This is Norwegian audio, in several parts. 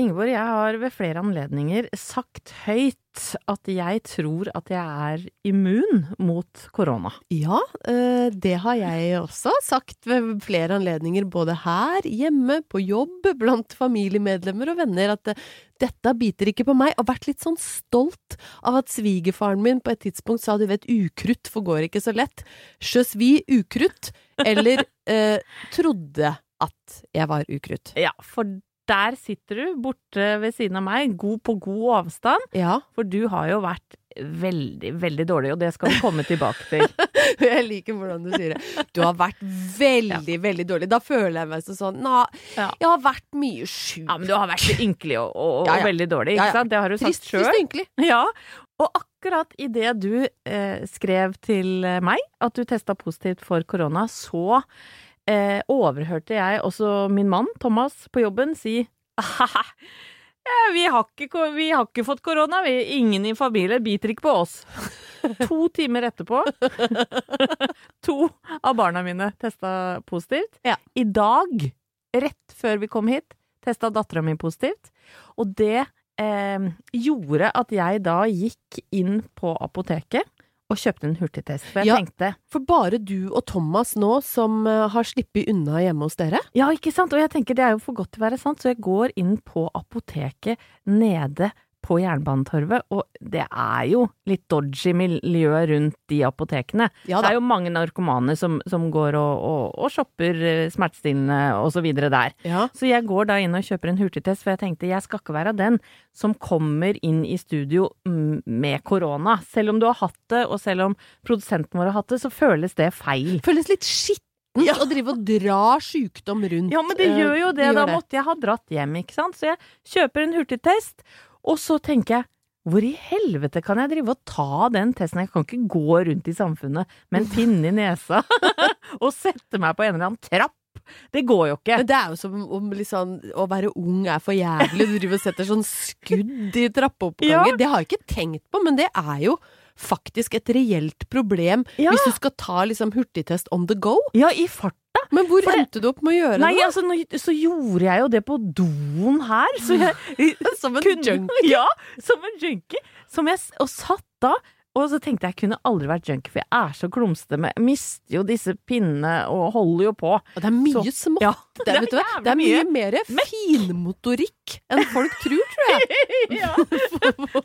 Ingeborg, jeg har ved flere anledninger sagt høyt at jeg tror at jeg er immun mot korona. Ja, eh, det har jeg også sagt ved flere anledninger, både her, hjemme, på jobb, blant familiemedlemmer og venner, at eh, dette biter ikke på meg, og vært litt sånn stolt av at svigerfaren min på et tidspunkt sa du vet, ukrutt forgår ikke så lett. Sjøs vi ukrutt, eller eh, trodde at jeg var ukrutt. Ja, for der sitter du borte ved siden av meg, god på god avstand. Ja, For du har jo vært veldig, veldig dårlig, og det skal vi komme tilbake til. jeg liker hvordan du sier det. Du har vært veldig, veldig dårlig. Da føler jeg meg sånn Nå, Ja. jeg har vært mye sjuk. Ja, men du har vært ynkelig og, og, Ja, ja. veldig dårlig, ikke ja. sant? Det har du sagt sjøl. trist og ynkelig. Ja, og akkurat idet du eh, skrev til meg at du testa positivt for korona, så eh, overhørte jeg også min mann Thomas på jobben si «Ahaha, ja, vi, har ikke, vi har ikke fått korona, vi. Ingen i familien biter ikke på oss. To timer etterpå To av barna mine testa positivt. Ja. I dag, rett før vi kom hit, testa dattera mi positivt. Og det eh, gjorde at jeg da gikk inn på apoteket og kjøpte en hurtigtest. For jeg Ja. tenkte For bare du og Thomas nå som eh, har sluppet unna hjemme hos dere? Ja, ikke sant? Og jeg tenker det er jo for godt til å være sant, så jeg går inn på apoteket nede på Jernbanetorvet, og det er jo litt dodgy miljø rundt de apotekene. Ja det er jo mange narkomane som, som går og, og, og shopper eh, smertestillende videre der. Ja. Så jeg går da inn og kjøper en hurtigtest, for jeg tenkte jeg skal ikke være den som kommer inn i studio med korona. Selv om du har hatt det, og selv om produsenten vår har hatt det, så føles det feil. Føles litt skittent å drive og dra sjukdom rundt. Ja, men det eh, gjør jo det. gjør Da måtte jeg ha dratt hjem, ikke sant. Så jeg kjøper en hurtigtest, og så tenker jeg hvor i helvete kan jeg drive og ta den testen? Jeg kan ikke gå rundt i samfunnet med en pinne i nesa og sette meg på en eller annen trapp. Det går jo ikke. Men det er jo som om liksom, å være ung er for jævlig. Du driver og setter sånn skudd i trappeoppganger. Ja. Det har jeg ikke tenkt på, men det er jo faktisk et reelt problem Ja. hvis du skal ta liksom hurtigtest on the go. Ja, i farta. Men hvor det- endte du opp med å gjøre Nei, det? altså, nå, så gjorde jeg jo det på doen her. Så jeg, Som en kunne- junkie. Ja, som en junkie. Som jeg, og satt da, og så tenkte jeg jeg kunne aldri vært junkie, for jeg er så klumsete med Jeg mister jo disse pinnene og holder jo på. Og det er mye Så- smått. Ja, det, det er, vet du hva? det er mye mye. mer finmotorikk enn folk tror, tror jeg. Ja.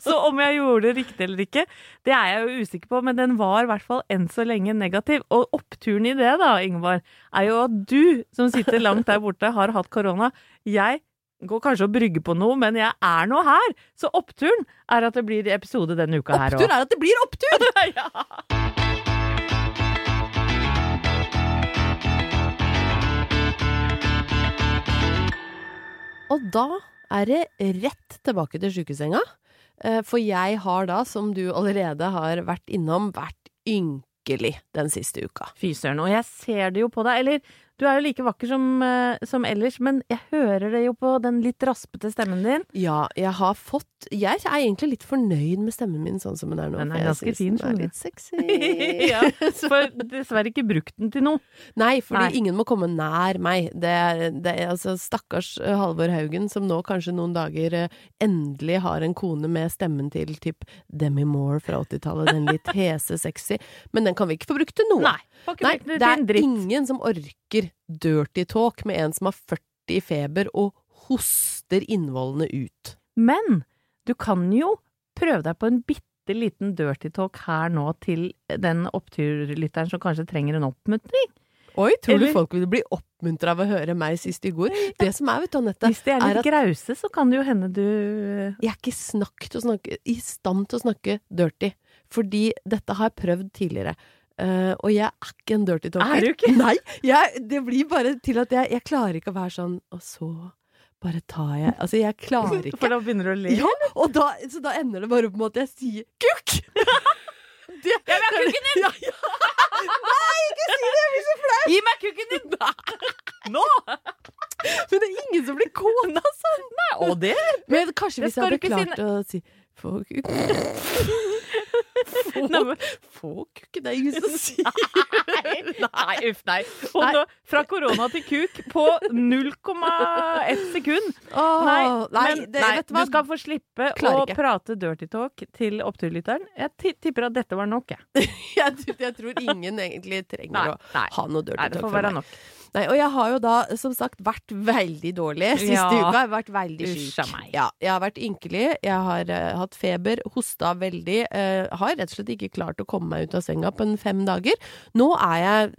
Så om jeg gjorde det riktig eller ikke, det er jeg jo usikker på, men den var i hvert fall enn så lenge negativ. Og oppturen i det, da, Ingvar, er jo at du, som sitter langt der borte, har hatt korona. Jeg går kanskje og brygger på noe, men jeg er nå her. Så oppturen er at det blir episode denne uka her Opptur òg. er at det blir opptur! ja. Og da er det rett tilbake til sjukesenga. Eh, For jeg har da, som du allerede har vært innom, vært ynkelig den siste uka. Fy søren. Og jeg ser det jo på deg. Eller, du er jo like vakker som, eh, som ellers, men jeg hører det jo på den litt raspete stemmen din. Ja, jeg har fått Jeg er egentlig litt fornøyd med stemmen min sånn som den er nå. Den er ganske fin, Den er litt sexy. ja, for dessverre ikke brukt den til noe. Nei, fordi Nei. ingen må komme nær meg. Det er, det er altså stakkars eh, Halvor Haugen, som nå kanskje noen dager eh, endelig har en kone med stemmen til typ Demi Moore fra 80-tallet, den litt hese, sexy. Men den kan vi ikke få brukt til noe. Nei. Nei, det er ingen som orker dirty talk med en som har 40 i feber og hoster innvollene ut. Men du kan jo prøve deg på en bitte liten dirty talk her nå til den oppturlytteren som kanskje trenger en oppmuntring. Oi, tror Eller- du folk vil bli oppmuntra av å høre meg sist i går? Det som er, vet du, Anette, Hvis de er litt at grause, så kan det jo hende du jeg er ikke snakk snakke, i stand til å snakke dirty. Fordi dette har jeg prøvd tidligere. Eh, og jeg er ikke en dirty talker. Er du ikke? Nei! Jeg, det blir bare til at jeg, jeg klarer ikke å være sånn Og så bare tar jeg Altså, jeg klarer ikke. For da begynner du å le. Ja, og da, så da ender det bare opp med at jeg sier kukk! Det, Jeg vil ha kukken din! Ja, ja. Nei, ikke si det! Jeg blir så flau! Gi meg kukken din! Nå! Men det er ingen som blir kona sånn! Nei, Og det Men kanskje hvis jeg hadde klart si å si få kukk Få, Nei, få kukk, det er ingen som sier Nei, uff, nei. Nei. nå, fra korona til kuk på 0,1 sekund. Oh, Nei, nei, men det, nei, vet du skal få slippe å prate dirty talk til oppturlytteren. Jeg tipper at dette var nok, jeg. jeg, tror- jeg tror ingen egentlig trenger Nei, å nei. ha noe dirty Nei, det får være nok. Nei, og jeg har jo da, som sagt, vært veldig dårlig siste Ja. uka. Jeg har vært veldig syk. meg. Ja, jeg har vært ynkelig. Jeg har uh, hatt feber, hosta veldig. Uh, har rett og slett ikke klart å komme meg ut av senga på en fem dager. Nå er jeg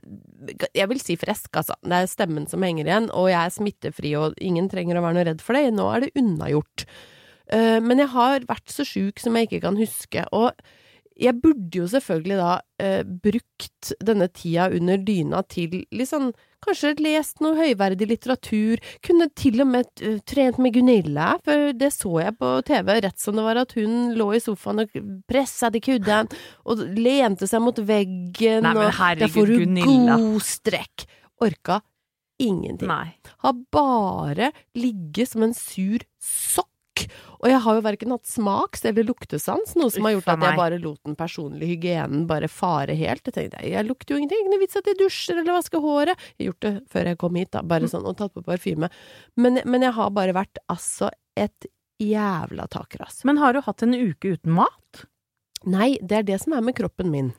jeg vil si frisk, altså. Det er stemmen som henger igjen, og jeg er smittefri, og ingen trenger å være noe redd for det. Nå er det unnagjort. Uh, men jeg har vært så sjuk som jeg ikke kan huske. Og jeg burde jo selvfølgelig da eh, brukt denne tida under dyna til litt sånn Kanskje lest noe høyverdig litteratur. Kunne til og med uh, trent med Gunilla, for det så jeg på TV rett som det var at hun lå i sofaen og pressa til kudden og lente seg mot veggen. Nei, men og der får hun Gunilla. god strekk. Orka ingenting Nei. har bare ligget som en sur sokk. Og jeg har jo verken hatt smaks- eller luktesans, noe som har gjort at jeg bare lot den personlige hygienen bare fare helt. Jeg tenkte jeg, lukter jo ingenting, ingen vits at jeg dusjer eller vasker håret. Jeg har gjort det før jeg kom hit, da, Mm. bare sånn, og tatt på parfyme. Men, men jeg har bare vært altså et jævla takras. Men har du hatt en uke uten mat? Nei, det er det som er med kroppen min.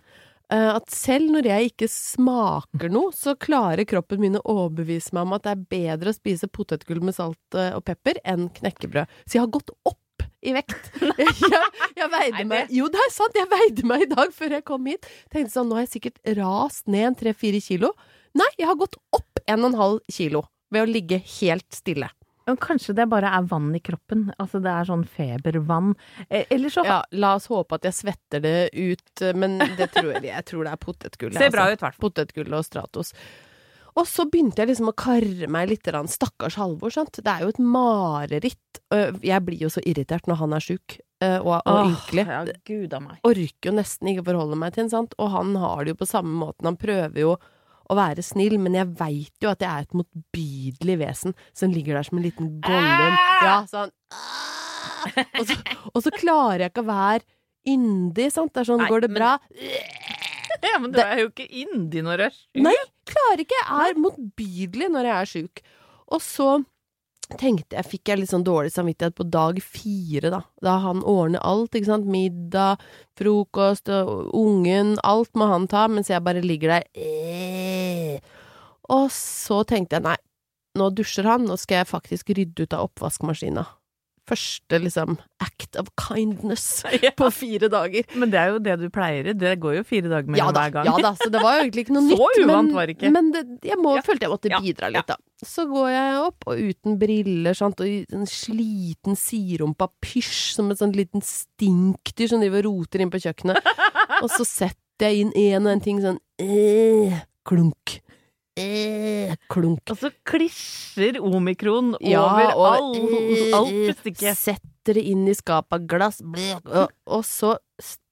Eh, at selv når jeg ikke smaker noe, så klarer kroppen min å overbevise meg om at det er bedre å spise potetgull med salt eh, og pepper enn knekkebrød. Så jeg har gått opp i vekt. Jeg, jeg, jeg veide meg Jo, det er sant! Jeg veide meg i dag før jeg kom hit. Tenkte sånn, nå har jeg sikkert rast ned en tre-fire kilo. Nei, jeg har gått opp en og en halv kilo ved å ligge helt stille. Men Kanskje det bare er vann i kroppen? Altså det er sånn febervann? Eh, Eller så Ja, la oss håpe at jeg svetter det ut, men det tror jeg, jeg tror det er potetgull. Ser bra altså. ut, i hvert fall. Potetgull og Stratos. Og så begynte jeg liksom å karre meg litt. Rann. Stakkars Halvor, sant. Det er jo et mareritt. Øh, Jeg blir jo så irritert når han er sjuk og, og Åh, ynkelig. Ja, gud av meg. Orker jo nesten ikke forholde meg til ham, sant. Og han har det jo på samme måten. Han prøver jo å være snill, men jeg veit jo at jeg er et motbydelig vesen som ligger der som en liten gollum. Ja, sånn og så, og så klarer jeg ikke å være yndig, sant. Det er sånn, Nei, går det men- bra? Ja, men du er jo ikke yndig når du er sjuk. Nei, klarer ikke. Jeg er motbydelig når jeg er sjuk. Og så tenkte jeg, fikk jeg litt sånn dårlig samvittighet på dag fire, da. Da han ordner alt, ikke sant. Middag, frokost, ungen. Alt må han ta, mens jeg bare ligger der. Og så tenkte jeg nei, nå dusjer han, nå skal jeg faktisk rydde ut av oppvaskmaskina. Første liksom act of kindness Ja. på fire dager. Men det er jo det du pleier. Det går jo fire dager Ja mellom da, hver gang. ja da, så det var jo egentlig ikke noe Så nytt. uvant var det ikke. Men det, jeg må, Ja. følte jeg måtte Ja, bidra litt, da. Så går jeg opp, og uten briller, sant, og en sliten siderumpa pysj, som et sånn liten stinkdyr som driver og roter inn på kjøkkenet. og så setter jeg inn en og en ting sånn eh, klunk. Eh, klunk. Og så klisjer omikron Ja, over og- all, alt pustestykket. Setter det inn i skapet, glass bleh, og, og så,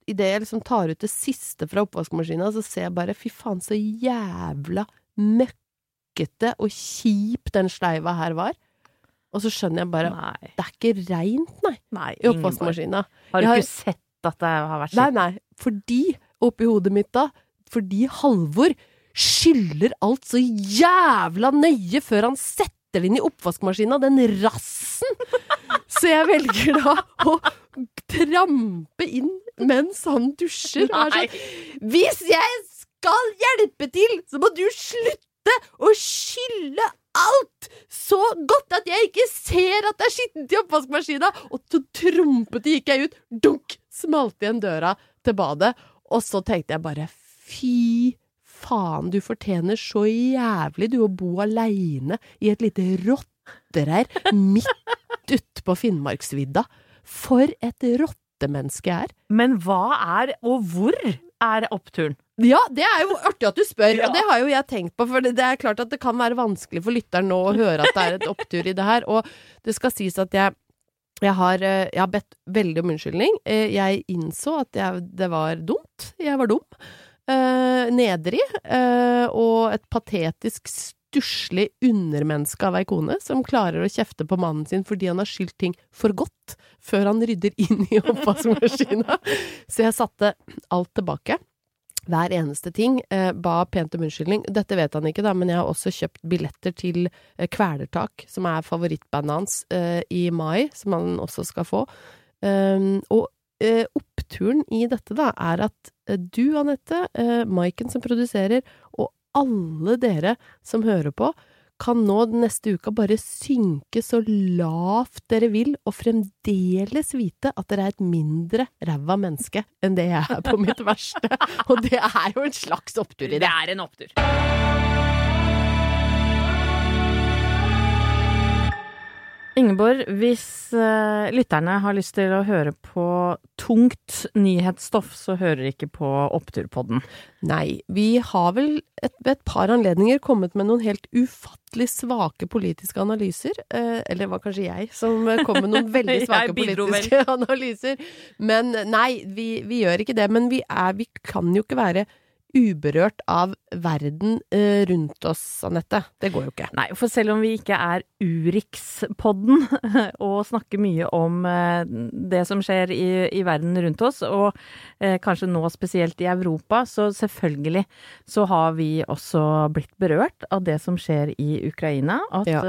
idet jeg liksom tar ut det siste fra oppvaskmaskina, så ser jeg bare fy faen så jævla møkkete og kjip den sleiva her var. Og så skjønner jeg bare Nei, det er ikke reint, nei, nei, i oppvaskmaskina. Har du har- ikke sett at det har vært Nei, nei, fordi oppi hodet mitt da, fordi Halvor skyller alt så jævla nøye før han setter det inn i oppvaskmaskina, den rassen! Så jeg velger da å trampe inn mens han dusjer. Og er sånn, Hvis jeg skal hjelpe til, så må du slutte å skylle alt så godt at jeg ikke ser at det er skittent i oppvaskmaskina! Og så trompete gikk jeg ut, dunk, smalt igjen døra til badet, og så tenkte jeg bare fy faen, du fortjener så jævlig du å bo aleine i et lite rottereir midt ute på Finnmarksvidda. For et rottemenneske jeg er. Men hva er, og hvor er oppturen? Ja, det er jo artig at du spør, Ja. og det har jo jeg tenkt på. For det, er klart at det kan være vanskelig for lytteren nå å høre at det er et opptur i det her. Og det skal sies at jeg, jeg, har, eh, jeg har bedt veldig om unnskyldning. Eh, Jeg innså at jeg, det var dumt. Jeg var dum. Eh, nedrig. eh, og et patetisk stusslig undermenneske av ei kone som klarer å kjefte på mannen sin fordi han har skylt ting for godt før han rydder inn i oppvaskmaskina. Så jeg satte alt tilbake hver eneste ting. Eh, ba pent om unnskyldning. Dette vet han ikke, da, men jeg har også kjøpt billetter til eh, Kvelertak, som er favorittbandet hans, eh, i mai, som han også skal få. Um, og eh, oppturen i dette, da, er at eh, du, Anette, eh, Maiken som produserer, og alle dere som hører på, kan nå den neste uka bare synke så lavt dere vil, og fremdeles vite at dere er et mindre ræva menneske enn det jeg er på mitt verste. Og det er jo en slags opptur i det. er en opptur. Ingeborg, hvis uh, lytterne har lyst til å høre på tungt nyhetsstoff, så hører de ikke på Oppturpodden. Nei, vi har vel et, ved et par anledninger kommet med noen helt ufattelig svake politiske analyser. Uh, eller det var kanskje jeg som kom med noen veldig svake politiske analyser. Men nei, vi, vi gjør ikke det. Men vi, er, vi kan jo ikke være uberørt av verden eh, rundt oss, Anette. Det går jo ikke. Nei, for selv om vi ikke er Urix-podden og snakker mye om eh, det som skjer i, i verden rundt oss, og eh, kanskje nå spesielt i Europa, så selvfølgelig så har vi også blitt berørt av det som skjer i Ukraina. At Ja.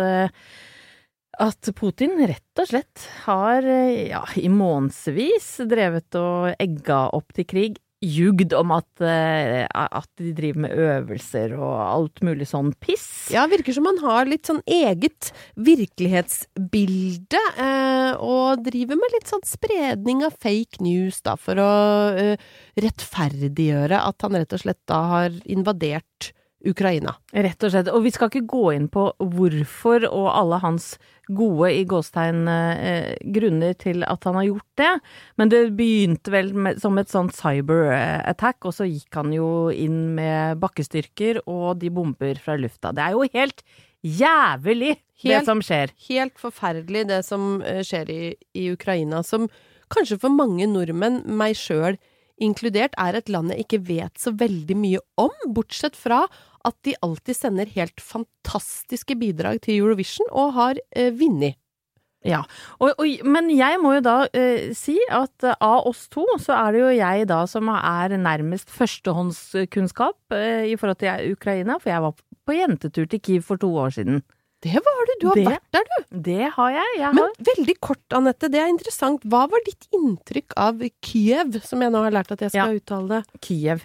at Putin rett og slett har ja, i månedsvis drevet og egga opp til krig. Ljugd om at, eh, at de driver med øvelser og alt mulig sånn piss. Ja, virker som han har litt sånn eget virkelighetsbilde, eh, og driver med litt sånn spredning av fake news, da, for å eh, rettferdiggjøre at han rett og slett da har invadert Ukraina. Rett og slett. Og vi skal ikke gå inn på hvorfor og alle hans gode i gåstegn eh, grunner til at han har gjort det, men det begynte vel med, som et sånt cyber-attack, og så gikk han jo inn med bakkestyrker og de bomber fra lufta. Det er jo helt jævlig, det som skjer. Helt forferdelig det som eh, skjer i, i Ukraina, som kanskje for mange nordmenn, meg sjøl inkludert, er et land jeg ikke vet så veldig mye om, bortsett fra at de alltid sender helt fantastiske bidrag til Eurovision, og har eh, vunnet. Ja, og, og, men jeg må jo da eh, si at eh, av oss to, så er det jo jeg da som er nærmest førstehåndskunnskap eh, i forhold til Ukraina, for jeg var på jentetur til Kiev for to år siden. Det var du! Du har Det- vært der, du! Det har jeg. jeg Men har, veldig kort, Anette, det er interessant. Hva var ditt inntrykk av Kiev, som jeg nå har lært at jeg skal Ja. uttale det? Kiev.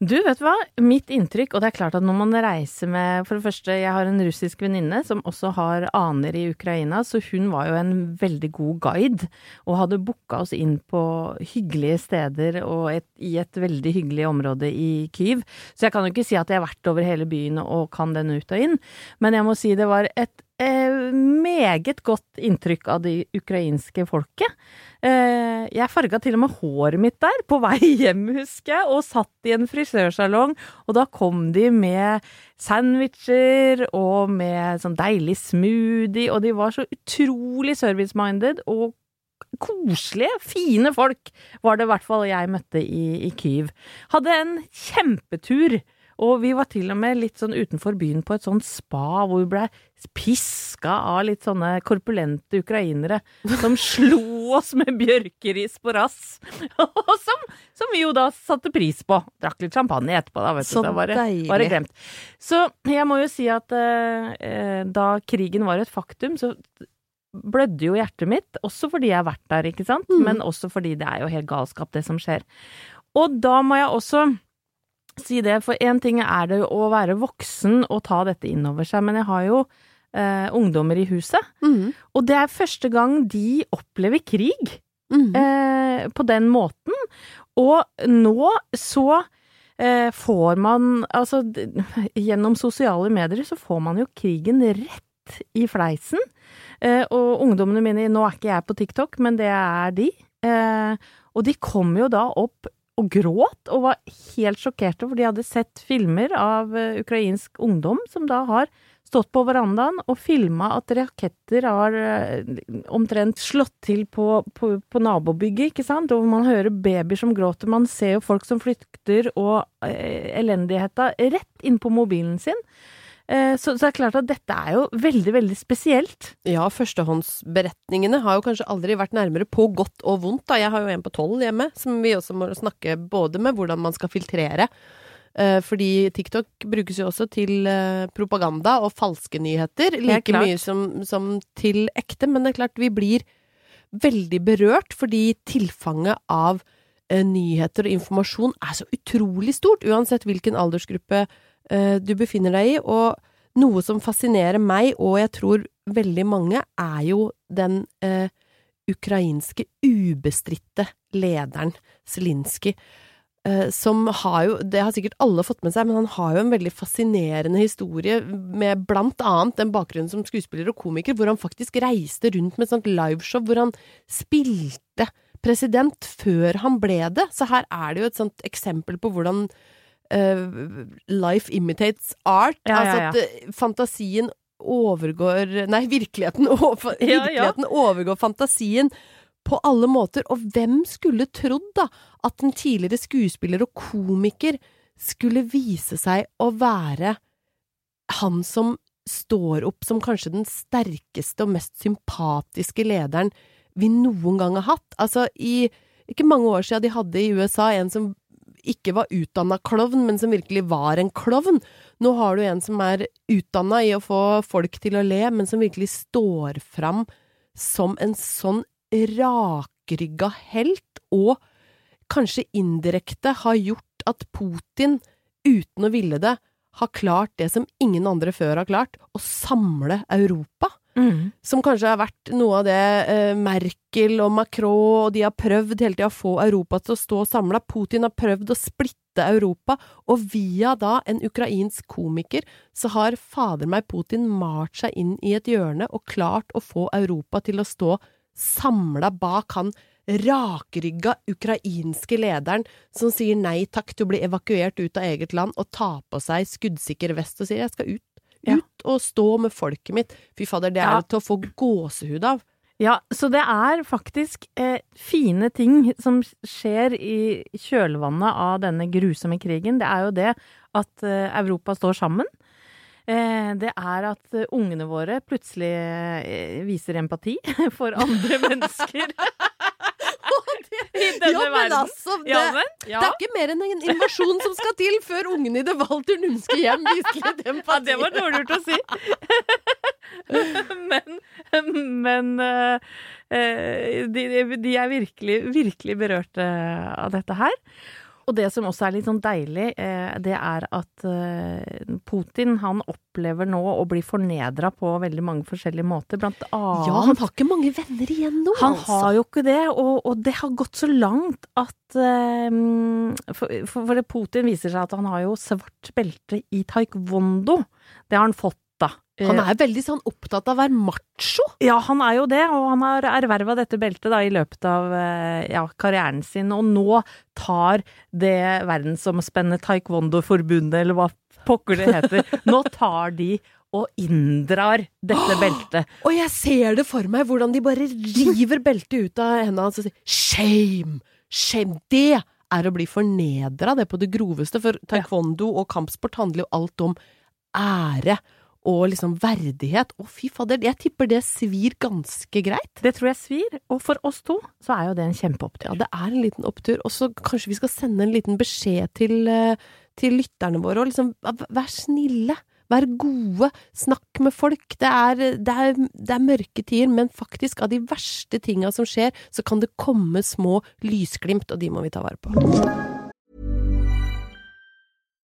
Du, vet du hva? Mitt inntrykk, og det er klart at når man reiser med For det første, jeg har en russisk venninne som også har aner i Ukraina, så hun var jo en veldig god guide, og hadde booka oss inn på hyggelige steder og et, i et veldig hyggelig område i Kyiv. Så jeg kan jo ikke si at jeg har vært over hele byen og kan den ut og inn, men jeg må si det var et eh, meget godt inntrykk av det ukrainske folket. Eh, jeg farga til og med håret mitt der, på vei hjem, husker jeg, og satt i en frisørsalong, og da kom de med sandwicher og med sånn deilig smoothie, og de var så utrolig service-minded og koselige, fine folk, var det i hvert fall jeg møtte i, i Kyiv. Hadde en kjempetur. Og vi var til og med litt sånn utenfor byen på et sånt spa hvor vi blei piska av litt sånne korpulente ukrainere som slo oss med bjørkeris på rass. Og som, som vi jo da satte pris på. Drakk litt champagne etterpå, da, vet Så du. Det var var det glemt. Så jeg må jo si at eh, eh, da krigen var et faktum, så blødde jo hjertet mitt, også fordi jeg har vært der, ikke sant, Mm. men også fordi det er jo helt galskap, det som skjer. Og da må jeg også si det, for én ting er det å være voksen og ta dette inn over seg, men jeg har jo eh, ungdommer i huset, Mm. og det er første gang de opplever krig mm. eh, på den måten. Og nå så eh, får man Altså, gjennom sosiale medier så får man jo krigen rett i fleisen. Eh, og ungdommene mine Nå er ikke jeg på TikTok, men det er de. Eh, og de kommer jo da opp og gråt, og var helt sjokkerte, for de hadde sett filmer av eh, ukrainsk ungdom som da har stått på verandaen og filma at raketter har eh, omtrent slått til på, på, på nabobygget, ikke sant, og man hører babyer som gråter, man ser jo folk som flykter, og eh, elendigheta rett inn på mobilen sin. Eh, så, så det er klart at dette er jo veldig, veldig spesielt. Ja, førstehåndsberetningene har jo kanskje aldri vært nærmere på godt og vondt. Da. Jeg har jo en på tolv hjemme, som vi også må snakke både med hvordan man skal filtrere. Eh, fordi TikTok brukes jo også til eh, propaganda og falske nyheter, like mye som, som til ekte. Men det er klart, vi blir veldig berørt fordi tilfanget av nyheter og informasjon er så utrolig stort, uansett hvilken aldersgruppe du befinner deg i. Og noe som fascinerer meg, og jeg tror veldig mange, er jo den eh, ukrainske ubestridte lederen, Zelinskyj. Eh, som har jo, det har sikkert alle fått med seg, men han har jo en veldig fascinerende historie med blant annet den bakgrunnen som skuespiller og komiker, hvor han faktisk reiste rundt med et sånt liveshow hvor han spilte president før han ble det. Så her er det jo et sånt eksempel på hvordan eh, life imitates art. Ja, ja, Altså ja. at eh, fantasien overgår Nei, virkeligheten, over, Ja, ja. virkeligheten overgår fantasien på alle måter. Og hvem skulle trodd, da, at en tidligere skuespiller og komiker skulle vise seg å være han som står opp som kanskje den sterkeste og mest sympatiske lederen vi noen gang har hatt. Altså, i ikke mange år siden de hadde i USA en som ikke var utdanna klovn, men som virkelig var en klovn. Nå har du en som er utdanna i å få folk til å le, men som virkelig står fram som en sånn rakrygga helt, og kanskje indirekte har gjort at Putin, uten å ville det, har klart det som ingen andre før har klart, å samle Europa. Som kanskje har vært noe av det eh, Merkel og Macron og de har prøvd hele tida å få Europa til å stå samla. Putin har prøvd å splitte Europa, og via da en ukrainsk komiker så har fader meg Putin malt seg inn i et hjørne og klart å få Europa til å stå samla bak han rakrygga ukrainske lederen som sier nei takk til å bli evakuert ut av eget land og ta på seg skuddsikker vest og sier jeg skal ut. Og stå med folket mitt. Fy fader, det er Ja. til å få gåsehud av. Ja, så det er faktisk eh, fine ting som skjer i kjølvannet av denne grusomme krigen. Det er jo det at eh, Europa står sammen. Eh, det er at eh, ungene våre plutselig eh, viser empati for andre mennesker. I denne ja, men verden. altså, det, Ja, men, ja. det er ikke mer enn en invasjon som skal til før ungene i det Walter ønsker hjem viser litt empati. Ja, det var dårlig gjort å si. men men eh, eh, de, de er virkelig, virkelig berørt eh, av dette her. Og det som også er litt sånn deilig, eh, det er at eh, Putin han opplever nå å bli fornedra på veldig mange forskjellige måter, blant annet Ja, han har ikke mange venner igjen nå, han altså. har jo ikke det, og, og det har gått så langt at eh, for, for, for Putin viser seg at han har jo svart belte i taekwondo. Det har han fått. Han er veldig sånn opptatt av å være macho. Ja, han er jo det, og han har erverva dette beltet da i løpet av eh, ja, karrieren sin, og nå tar det verdensomspennende taekwondo-forbundet, eller hva pokker det heter, nå tar de og inndrar dette beltet. Og jeg ser det for meg, hvordan de bare river beltet ut av hendene hans og sier shame, shame. Det er å bli fornedra, det på det groveste, for taekwondo og kampsport handler jo alt om ære og liksom verdighet. Å, fy fader, jeg tipper det svir ganske greit. Det tror jeg svir, og for oss to så er jo det en kjempeopptur. Ja, det er en liten opptur. Og så kanskje vi skal sende en liten beskjed til, eh, til lytterne våre, og liksom vær snille. Vær gode, snakk med folk. Det er, det, er, det er, mørke tider, men faktisk, av de verste tinga som skjer, så kan det komme små lysglimt, og de må vi ta vare på.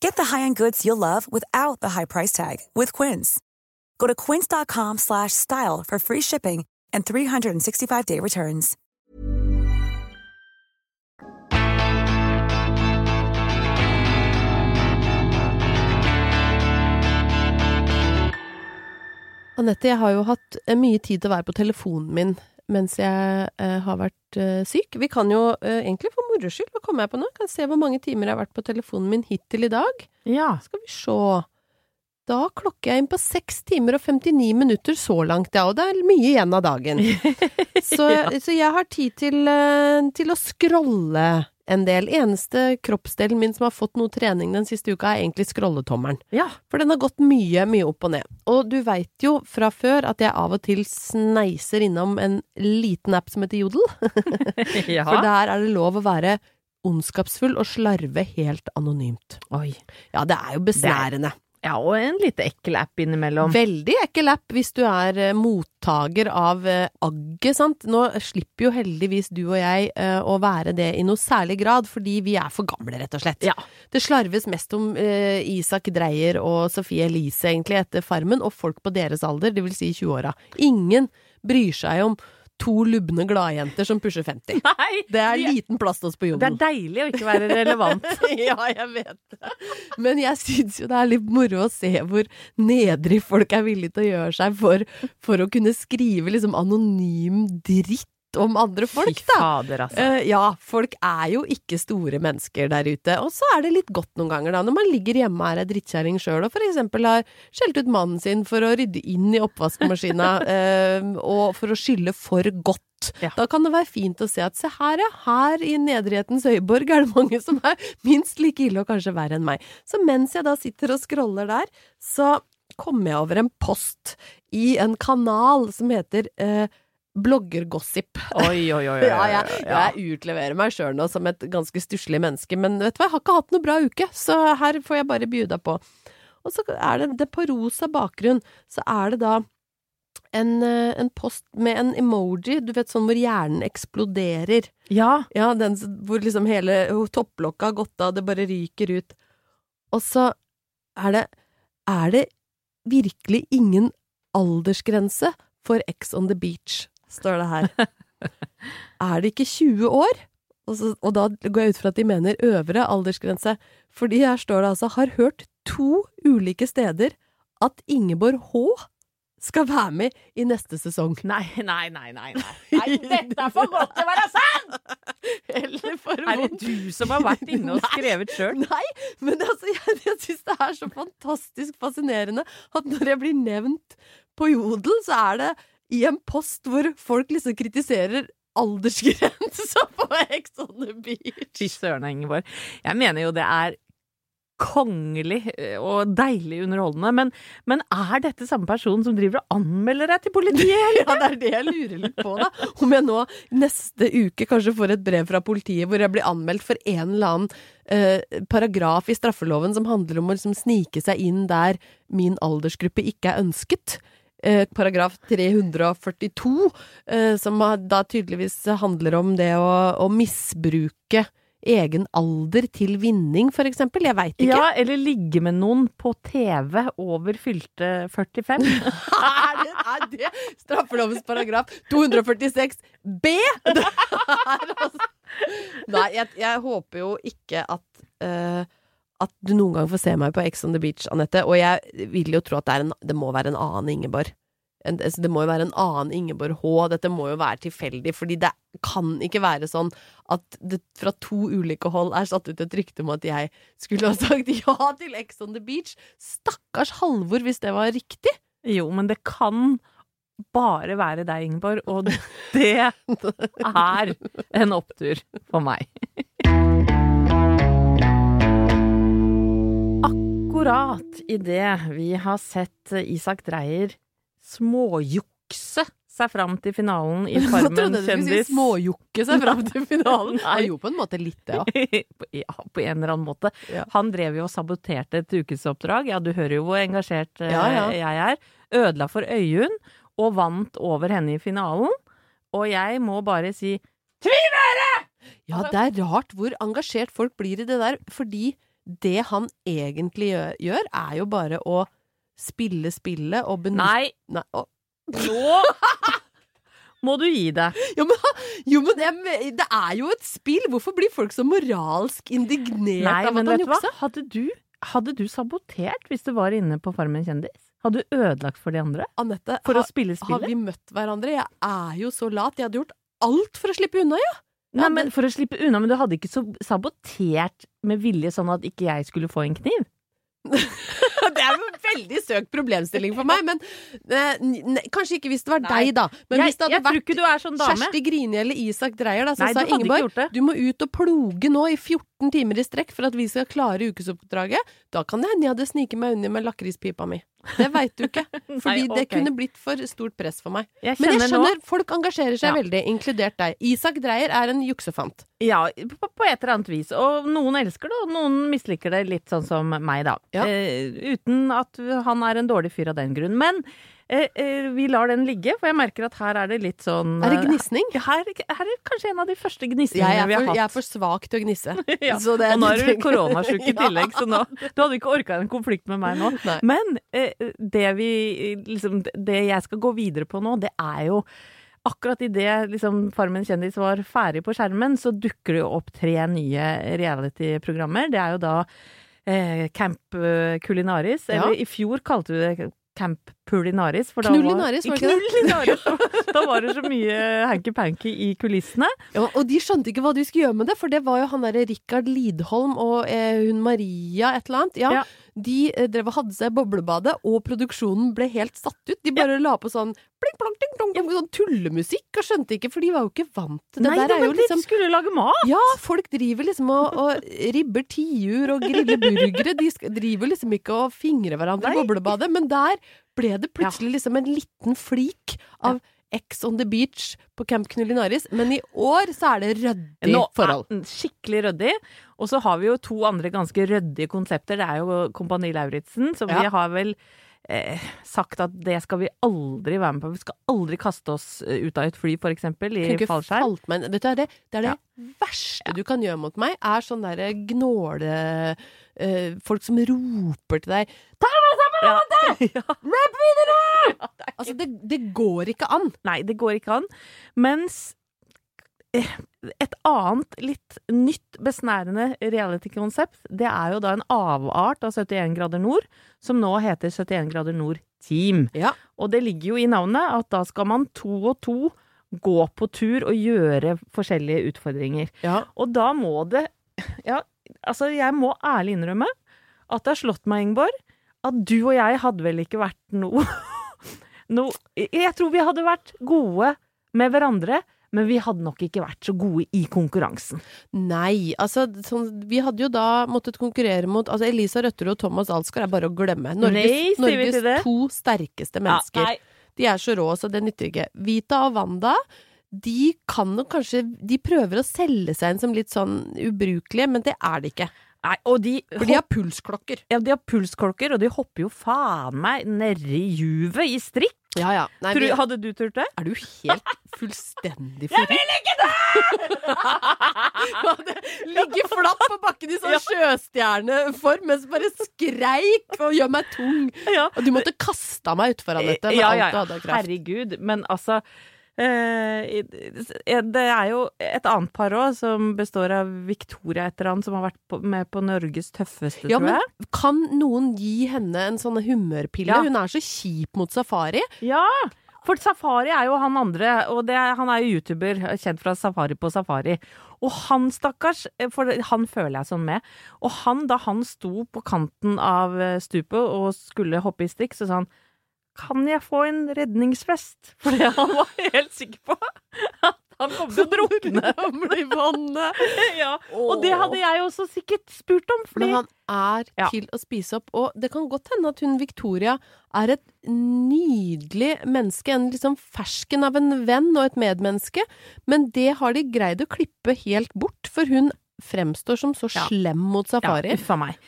Get the high-end goods you'll love without the high price tag with Quince. Go to quince.com slash style for free shipping and 365-day returns. Anette, jeg har jo hatt eh, mye tid til å være på telefonen min mens jeg eh, har vært eh, syk. Vi kan jo eh, egentlig for moro skyld, hva kommer jeg på nå? Kan se hvor mange timer jeg har vært på telefonen min hittil i dag. Ja. Skal vi se. Da klokker jeg inn på 6 timer og 59 minutter så langt, ja, og det er mye igjen av dagen. så, Ja. så jeg har tid til, eh, til å scrolle en del. Eneste kroppsdelen min som har fått noe trening den siste uka, er egentlig scrolletommelen. Ja. For den har gått mye, mye opp og ned. Og du veit jo fra før at jeg av og til sneiser innom en liten app som heter Jodel. ja. For der er det lov å være ondskapsfull og slarve helt anonymt. Oi. Ja, det er jo besnærende. Ja, og en lite ekkel app innimellom. Veldig ekkel app hvis du er eh, mottaker av eh, agget, sant. Nå slipper jo heldigvis du og jeg eh, å være det i noe særlig grad, fordi vi er for gamle, rett og slett. Ja. Det slarves mest om eh, Isak Dreyer og Sofie Elise, egentlig, etter Farmen, og folk på deres alder, det vil si 20-åra. Ingen bryr seg om to lubne gladjenter som pusher 50. Nei! Det er liten plass til oss på jorden. Det er deilig å ikke være relevant. ja, jeg vet det. Men jeg syns jo det er litt moro å se hvor nedrig folk er villige til å gjøre seg for, for å kunne skrive liksom anonym dritt om andre folk, da. fader, altså. uh, ja, folk er jo ikke store mennesker der ute. Og så er det litt godt noen ganger, da, når man ligger hjemme og er ei drittkjerring sjøl og for eksempel har skjelt ut mannen sin for å rydde inn i oppvaskmaskina uh, og for å skylle for godt. Ja. Da kan det være fint å se at se her, ja, her i nedrighetens høyborg er det mange som er minst like ille og kanskje verre enn meg. Så mens jeg da sitter og scroller der, så kommer jeg over en post i en kanal som heter eh, Bloggergossip. Oi, oi, oi. Ja, jeg, jeg utleverer meg sjøl nå som et ganske stusslig menneske, men vet du hva, jeg har ikke hatt noe bra uke, så her får jeg bare bjuda på. Og så er det, det på rosa bakgrunn, så er det da en, eh, en post med en emoji, du vet sånn hvor hjernen eksploderer. Ja. Ja, den hvor liksom hele topplokket har gått av, det bare ryker ut. Og så er det Er det virkelig ingen aldersgrense for Ex on the beach, står det her. er det ikke 20 år? Og, så, og da går jeg ut fra at de mener øvre aldersgrense. Fordi her står det altså 'har hørt to ulike steder at Ingeborg H skal være med i neste sesong'. Nei, nei, nei, nei. nei. nei dette er for godt til å være sant! Eller for Er det du som har vært inne og skrevet sjøl? Nei, men altså, jeg, jeg syns det er så fantastisk fascinerende at når jeg blir nevnt på Jodel, så er det i en post hvor folk liksom kritiserer aldersgrensa på Ex on the Beach. Fy søren, Ingeborg. Jeg mener jo det er kongelig eh, og deilig underholdende, men, men er dette samme person som driver og anmelder deg til politiet? Ja, det er det jeg lurer litt på, da. Om jeg nå neste uke kanskje får et brev fra politiet hvor jeg blir anmeldt for en eller annen eh, paragraf i straffeloven som handler om å liksom snike seg inn der min aldersgruppe ikke er ønsket. Eh, paragraf 342, eh, som da tydeligvis handler om det å, å misbruke egen alder til vinning, for eksempel. Jeg veit ikke. Ja, eller ligge med noen på TV over fylte 45. er, det, er det straffelovens paragraf 246 b? Altså Nei, jeg, jeg håper jo ikke at eh, at du noen gang får se meg på Ex on the Beach, Anette. Og jeg vil jo tro at det, er en, det må være en annen Ingeborg. En, altså, det må jo være en annen Ingeborg H. Dette må jo være tilfeldig, fordi det kan ikke være sånn at det fra to ulike hold er satt ut et rykte om at jeg skulle ha sagt ja til Ex on the Beach. Stakkars Halvor, hvis det var riktig. Jo, men det kan bare være deg, Ingeborg, og det er en opptur for meg. Akkurat idet vi har sett Isak Dreyer småjukse seg fram til finalen i Farmen Jeg Hva trodde du skulle si småjukke seg fram til finalen. Nei. Jo, på en måte litt ja. ja, på en eller annen måte. Ja. Han drev jo og saboterte et ukesoppdrag. Ja, du hører jo hvor engasjert eh, Ja, ja. jeg er. Ødela for Øyunn, og vant over henne i finalen. Og jeg må bare si Ja, det er rart hvor engasjert folk blir i det der, fordi det han egentlig gjør, er jo bare å spille spillet og benytte Nei, Nei. nå må du gi deg. Jo, men, jo, men det, det er jo et spill! Hvorfor blir folk så moralsk indignert Nei, av at han juksa? Hadde du, hadde du sabotert hvis du var inne på Farmen kjendis? Hadde du ødelagt for de andre? Anette, For å spille har vi møtt hverandre? Jeg er jo så lat. Jeg hadde gjort alt for å slippe unna, ja! Nei, men For å slippe unna, men du hadde ikke så sabotert med vilje sånn at ikke jeg skulle få en kniv? Det er en veldig søkt problemstilling for meg, men ne, n- kanskje ikke hvis det var Nei. deg, da. Men jeg hvis det hadde vært sånn. Kjersti Grini eller Isak Dreyer, da, så Nei, sa Ingeborg du må ut og ploge nå i 14 timer i strekk for at vi skal klare ukesoppdraget. Da kan det hende jeg hadde sniket meg unna med lakrispipa mi. Det veit du ikke. Fordi Nei, det kunne blitt for stort press for meg. Jeg Men jeg skjønner, skjønner, folk engasjerer seg Ja. veldig, inkludert deg. Isak Dreyer er en juksefant. Ja, på, på et eller annet vis. Og noen elsker det, og noen misliker det litt sånn som meg, da. Ja. Eh, uten at han er en dårlig fyr av den grunn. Men vi lar den ligge, for jeg merker at her er det litt sånn Er det gnisning? eh, Her, her er kanskje en av de første gnisningene vi har hatt. jeg er for svak til å gnisse. Ja, og nå er du koronasjuk i tillegg, så nå, du hadde ikke orka en konflikt med meg nå. Nei. Men eh, det vi liksom, Det jeg skal gå videre på nå, det er jo Akkurat idet liksom, Farmen kjendis var ferdig på skjermen, så dukker det jo opp tre nye reality-programmer. Det er jo da eh, Camp eh, Culinaris. Ja. Eller i fjor kalte vi det Camp Pulinaris. For da Knullinaris, var det ikke det? Da var det så mye hanky-panky i kulissene. Ja, og de skjønte ikke hva de skulle gjøre med det, for det var jo han derre Rikard Lidholm og eh, hun Maria et eller annet. Ja, Ja. De eh, drev og hadde seg boblebadet, og produksjonen ble helt satt ut. De bare la på sånn plong, ting, plong, plong, sånn tullemusikk, og skjønte ikke, for de var jo ikke vant til det. Nei, der er jo liksom skulle lage mat! ja, folk driver liksom og, og ribber tiur og griller burgere. De driver liksom ikke og fingrer hverandre i boblebadet, men der ble det plutselig liksom en liten flik av X on the beach på Camp Knullinaris. Men i år så er det ryddig forhold. skikkelig ryddig. Og så har vi jo to andre ganske ryddige konsepter. Det er jo Kompani Lauritzen, som Ja. vi har vel eh, sagt at det skal vi aldri være med på. Vi skal aldri kaste oss eh, ut av et fly, for eksempel, i fallskjerm. falt. Vet du, det er det, det, er det verste du kan gjøre mot meg, er sånn derre gnåle eh, Folk som roper til deg Ja. ja. Rap videre! Altså, det, det går ikke an. Nei, det går ikke an. Mens et annet litt nytt, besnærende reality-konsept, det er jo da en avart av 71 grader nord, som nå heter 71 grader nord Team. Ja. Og det ligger jo i navnet at da skal man to og to gå på tur og gjøre forskjellige utfordringer. Ja. Og da må det Ja, altså, jeg må ærlig innrømme at det har slått meg, Ingeborg, at du og jeg hadde vel ikke vært noe no, Jeg tror vi hadde vært gode med hverandre, men vi hadde nok ikke vært så gode i konkurransen. Nei, altså sånn, vi hadde jo da måttet konkurrere mot Altså Elisa Røtterud og Thomas Alsgaard er bare å glemme. Norges, Nei, Norges to sterkeste mennesker. Ja, de er så rå, så det nytter ikke. Vita og Wanda de kan nok kanskje De prøver å selge seg inn som litt sånn ubrukelige, men det er de ikke. Nei, og de, For de har pulsklokker. ja, de har pulsklokker, og de hopper jo faen meg nedi juvet i strikk. Ja ja. Nei, Tror- vi, hadde du turt det? er du helt fullstendig forrykt? Jeg vil ikke det! Ligge flatt på bakken i sånn Ja. sjøstjerneform mens bare skreik og gjør meg tung. Ja. Og du måtte kaste meg utfor Anette Ja, ja, ja, hadde. Herregud. Men altså Det er jo et annet par òg, som består av Victoria et eller annet, som har vært med på Norges tøffeste, Ja, tror men kan noen gi henne en sånn humørpille? Ja. Hun er så kjip mot Safari. Ja! For Safari er jo han andre, og det, han er jo YouTuber, kjent fra Safari på Safari. Og han, stakkars, for han føler jeg sånn med, og han, da han sto på kanten av eh, stupet og skulle hoppe i strikk, så sa han kan jeg få en redningsvest? Fordi han var helt sikker på at han kom til å drukne. og i vannet. ja. Og det hadde jeg også sikkert spurt om, fordi Men han er Ja. til å spise opp. Og det kan godt hende at hun Victoria er et nydelig menneske. En liksom fersken av en venn og et medmenneske. Men det har de greid å klippe helt bort, for hun fremstår som så Ja. slem mot Safari. Ja,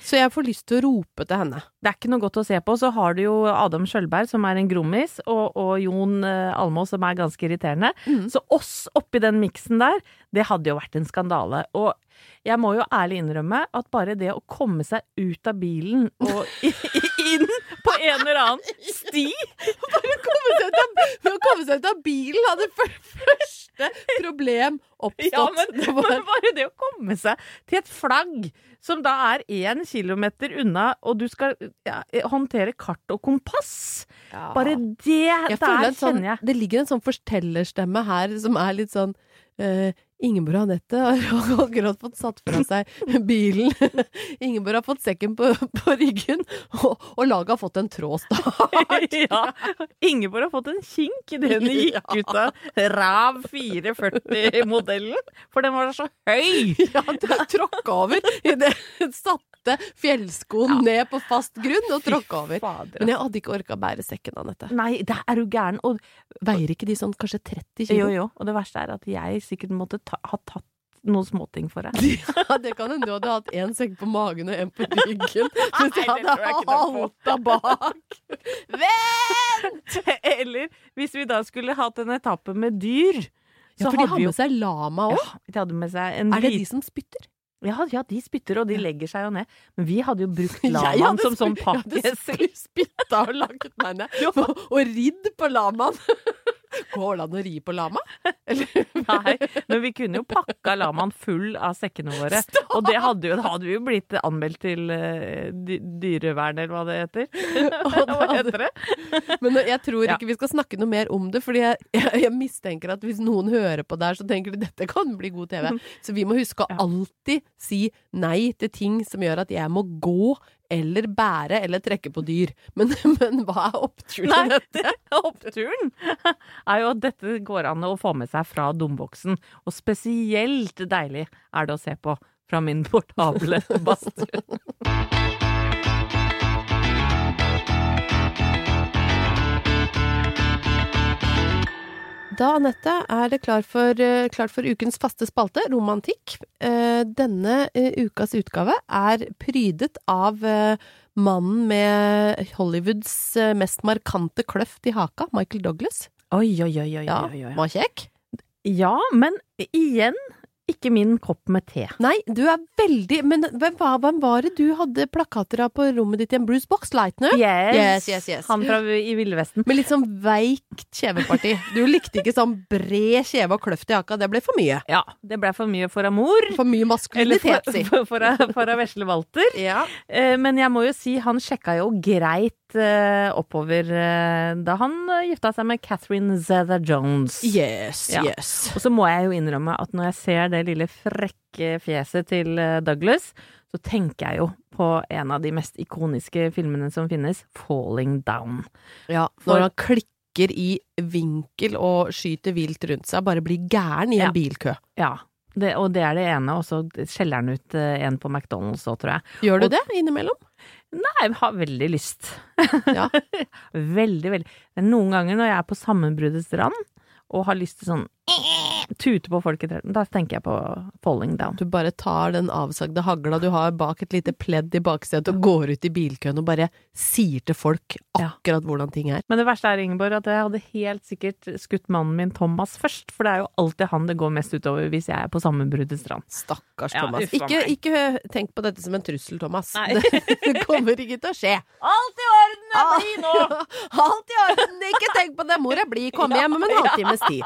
så jeg får lyst til å rope til henne. Det er ikke noe godt å se på. Så har du jo Adam Skjølberg, som er en grommis, og, og Jon Almås, Almaas, som er ganske irriterende. Mm. Så oss oppi den miksen der, det hadde jo vært en skandale. Og jeg må jo ærlig innrømme at bare det å komme seg ut av bilen og inn på en eller annen sti Bare komme seg ut av, å komme seg ut av bilen hadde før- første problem oppstått. Ja, men, men bare det å komme seg til et flagg som da er én kilometer unna, og du skal ja, håndtere kart og kompass. Bare det Jeg der sånn, kjenner jeg. Det ligger en sånn fortellerstemme her som er litt sånn eh, Ingeborg Anette har akkurat fått satt fra seg bilen. Ingeborg har fått sekken på, på ryggen, og, og laget har fått en trådstart. ja. Ingeborg har fått en kink idet hun gikk ut av Rav 440-modellen, for den var så høy! Ja, den tråkka over idet hun satte fjellskoen ned på fast grunn og tråkka over. Fader, Men jeg hadde ikke orka bære sekken, Anette. Nei, det er du gæren. Og, Veier ikke de sånn kanskje 30 kilo? jo, jo. Og det verste er at jeg sikkert måtte ha tatt noen småting for deg. Ja, det kan hende du hadde hatt én sekk på magen og en på ryggen. Mens jeg hadde halta bak. Eller hvis vi da skulle hatt en etappe med dyr. Ja, for de har med seg lama òg. Ja, de hadde med seg en Er det de som spytter? Ja, ja, de spytter, og de legger seg jo ned. Men vi hadde jo brukt lamaen som sånn pakkesel. jeg hadde spytta og lagt meg ned. Og, og ridd på lamaen. Går det an å ri på lama? Eller? Nei, men vi kunne jo pakka lamaen full av sekkene våre. Og det hadde jo, hadde vi jo blitt anmeldt til uh, dyrevern, eller hva det heter. Hva heter det? Men jeg tror Ja. ikke vi skal snakke noe mer om det, fordi jeg, jeg, jeg mistenker at hvis noen hører på der, så tenker de dette kan bli god TV. Så vi må huske å alltid si nei til ting som gjør at jeg må gå eller bære eller trekke på dyr. Men, men hva er oppturen i dette? oppturen er jo at dette går an å få med seg fra domboksen. Og spesielt deilig er det å se på fra min portable badstue. Da, Anette, er det klart for, eh, klart for ukens faste spalte, romantikk. Eh, denne eh, ukas utgave er prydet av mannen med Hollywoods mest markante kløft i haka, Michael Douglas. Oi, oi, oi, oi, oi, oi, oi. var kjekk. Ja, men igjen ikke min kopp med te. Nei, du er veldig Men hvem var, hvem var det du hadde plakater av på rommet ditt igjen? Bruce Boxleitner? Yes. Yes, yes, yes. Han fra i Ville Vesten. Med litt sånn veikt kjeveparti. Du likte ikke sånn bred kjeve og kløft i jakka. Det ble for mye. Ja, det ble for mye for Amor. For mye maskulinitet, for, si. for, for, for Vesle Walter. Ja. Eh, Men jeg må jo si, han sjekka jo greit eh, oppover uh, da han eh, gifta seg med Catherine Zeta-Jones. Yes, Ja. yes. Og så må jeg jo innrømme at når jeg ser det lille frekke fjeset til Douglas, så tenker jeg jo på en av de mest ikoniske filmene som finnes, 'Falling Down'. Ja, når han klikker i vinkel og skyter vilt rundt seg, bare blir gæren i en Ja. bilkø. Ja, det, og det er det ene, og så skjeller han ut en på McDonald's òg, tror jeg. Gjør du Og- det innimellom? Nei, jeg har veldig lyst. Ja. veldig, veldig. Er noen ganger når jeg er på sammenbruddets rand og har lyst til sånn tute på folk i trærne, da tenker jeg på Falling Down. Du bare tar den avsagde hagla du har bak et lite pledd i baksetet og går ut i bilkøen og bare sier til folk akkurat hvordan ting er. Men det verste er, Ingeborg, at jeg hadde helt sikkert skutt mannen min Thomas først, for det er jo alltid han det går mest utover hvis jeg er på sammenbruddets strand. Stakkars Thomas. Ja, Ikke, ikke tenk på dette som en trussel, Thomas. Nei. Det kommer ikke til å skje. Alt i orden, jeg blir nå! Alt i orden, ikke tenk på det. Mor er blid, kom hjem om en halvtimes tid.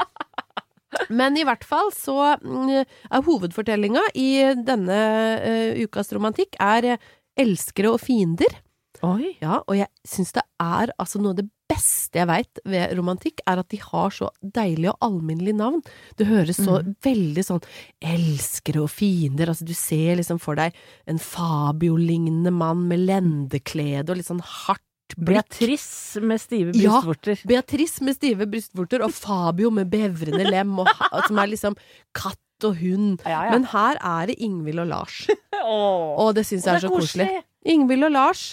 Men i hvert fall så mm, er hovedfortellinga i denne uh, ukas romantikk er eh, elskere og fiender. Oi. Ja, og jeg syns det er altså noe av det beste jeg veit ved romantikk, er at de har så deilige og alminnelige navn. Det høres så veldig sånn elskere og fiender, altså du ser liksom for deg en Fabio-lignende mann med lendeklede og litt sånn hardt blikk. Beatrice med stive Ja. brystvorter. Beatrice med stive brystvorter og Fabio med bevrende lem, og, som er liksom katt og hund. Ja, ja. Men her er det Ingvild og Lars, og det syns jeg er så koselig. Ingvild og Lars,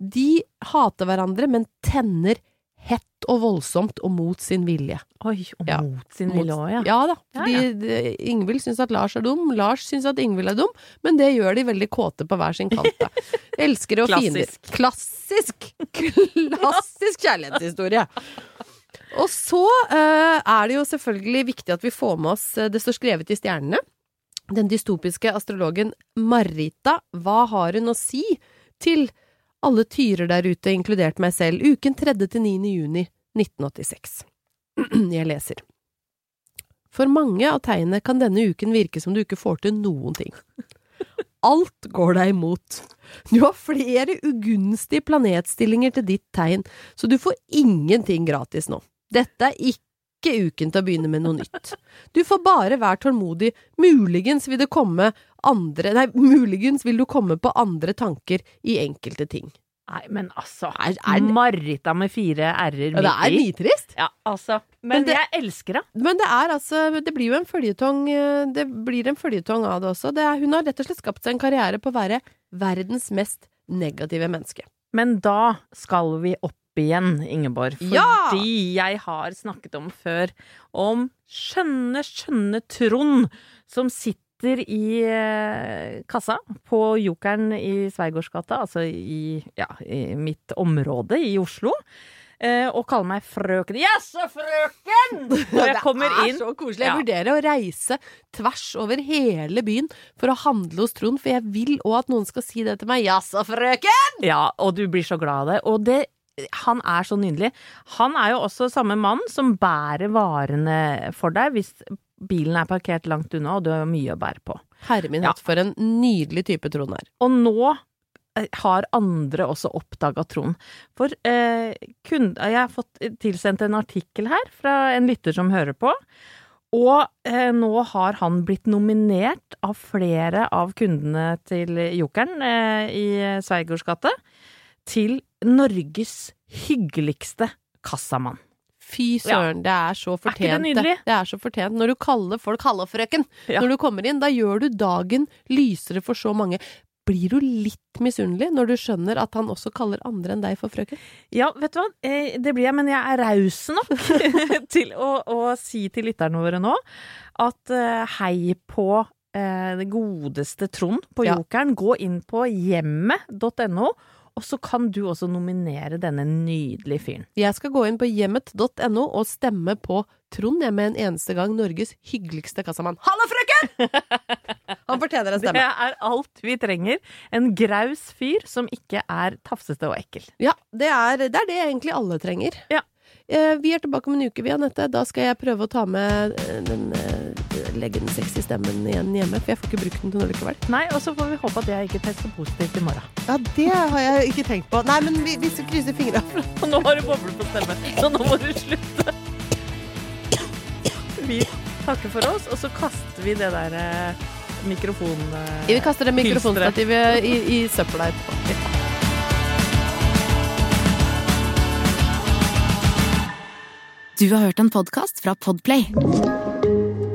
de hater hverandre, men tenner hett og voldsomt og mot sin vilje. Oi, og Ja. mot sin vilje òg, ja. Ja da. Fordi ja. ja. Ingvild syns at Lars er dum, Lars syns at Ingvild er dum, men det gjør de veldig kåte på hver sin kant. da. Elskere og fiender. Klassisk. Klassisk! Kjærlighetshistorie. Og så uh, er det jo selvfølgelig viktig at vi får med oss eh, Det står skrevet i stjernene. Den dystopiske astrologen Marita, hva har hun å si til alle tyrer der ute, inkludert meg selv, uken 3. til 9. juni 1986? Jeg leser. For mange av tegnene kan denne uken virke som du ikke får til noen ting. Alt går deg imot. Du har flere ugunstige planetstillinger til ditt tegn, så du får ingenting gratis nå. Dette er ikke uken til å begynne med noe nytt. Du får bare være tålmodig, muligens vil det komme andre Nei, muligens vil du komme på andre tanker i enkelte ting. Nei, men altså. Er- er Marita med fire r-er Ja, det er nitrist. Ja, altså. Men, Men det- jeg elsker det. Men det er altså Det blir jo en føljetong eh, Det blir en føljetong av det også. Det er, hun har rett og slett skapt seg en karriere på å være verdens mest negative menneske. Men da skal vi opp igjen, Ingeborg. Fordi Ja! jeg har snakket om før om skjønne, skjønne Trond som sitter i eh, kassa på Jokeren i Sveigårdsgata, altså i, ja, i mitt område i Oslo. eh, og kaller meg frøken. Jaså, frøken! Og jeg kommer det er så koselig. Jeg vurderer å reise tvers over hele byen for å handle hos Trond, for jeg vil òg at noen skal si det til meg. Jaså, frøken! Ja, og du blir så glad av det. Og det, han er så nydelig. Han er jo også samme mann som bærer varene for deg hvis bilen er parkert langt unna og du har mye å bære på. Herre min Ja. for en nydelig type Trond er. Og nå eh, har andre også oppdaga Trond. For eh, kunde, jeg har fått tilsendt en artikkel her fra en lytter som hører på. Og eh, nå har han blitt nominert av flere av kundene til Jokeren eh, i Sveigårds gate til Norges hyggeligste kassamann. Fy søren, det er så Er ikke det fortjent. nydelig? Det er så fortjent. Når du kaller folk 'halla, frøken' Ja. når du kommer inn, da gjør du dagen lysere for så mange. Blir du litt misunnelig når du skjønner at han også kaller andre enn deg for frøken? Ja, vet du hva, eh, det blir jeg, men jeg er raus nok til å, å si til lytterne våre nå at eh, hei på eh, det godeste Trond på Ja. Jokeren. Gå inn på hjemmet.no, og så kan du også nominere denne nydelige fyren. Jeg skal gå inn på hjemmet.no og stemme på Trond jeg med en eneste gang Norges hyggeligste kassamann. Hallo, frøken! Han fortjener en Det er alt vi trenger. En graus fyr som ikke er tafsete og ekkel. Ja, det er, det er det egentlig alle trenger. Ja. Eh, vi er tilbake om en uke, vi, Anette. Da skal jeg prøve å ta med eh, den Legge den sexy stemmen igjen hjemme, for jeg får ikke brukt den til noe likevel. Nei, og så får vi håpe at jeg ikke tester positivt i morgen. Ja, det har jeg ikke tenkt på. Nei, men vi, vi krysser fingra. Nå har du boble på stemmen, så nå må du slutte. Vi takker for oss, og så kaster vi det der eh, mikrofon... eh, Vi kaster det mikrofonstativet i, i søpla etterpå. Du har hørt en podkast fra Podplay.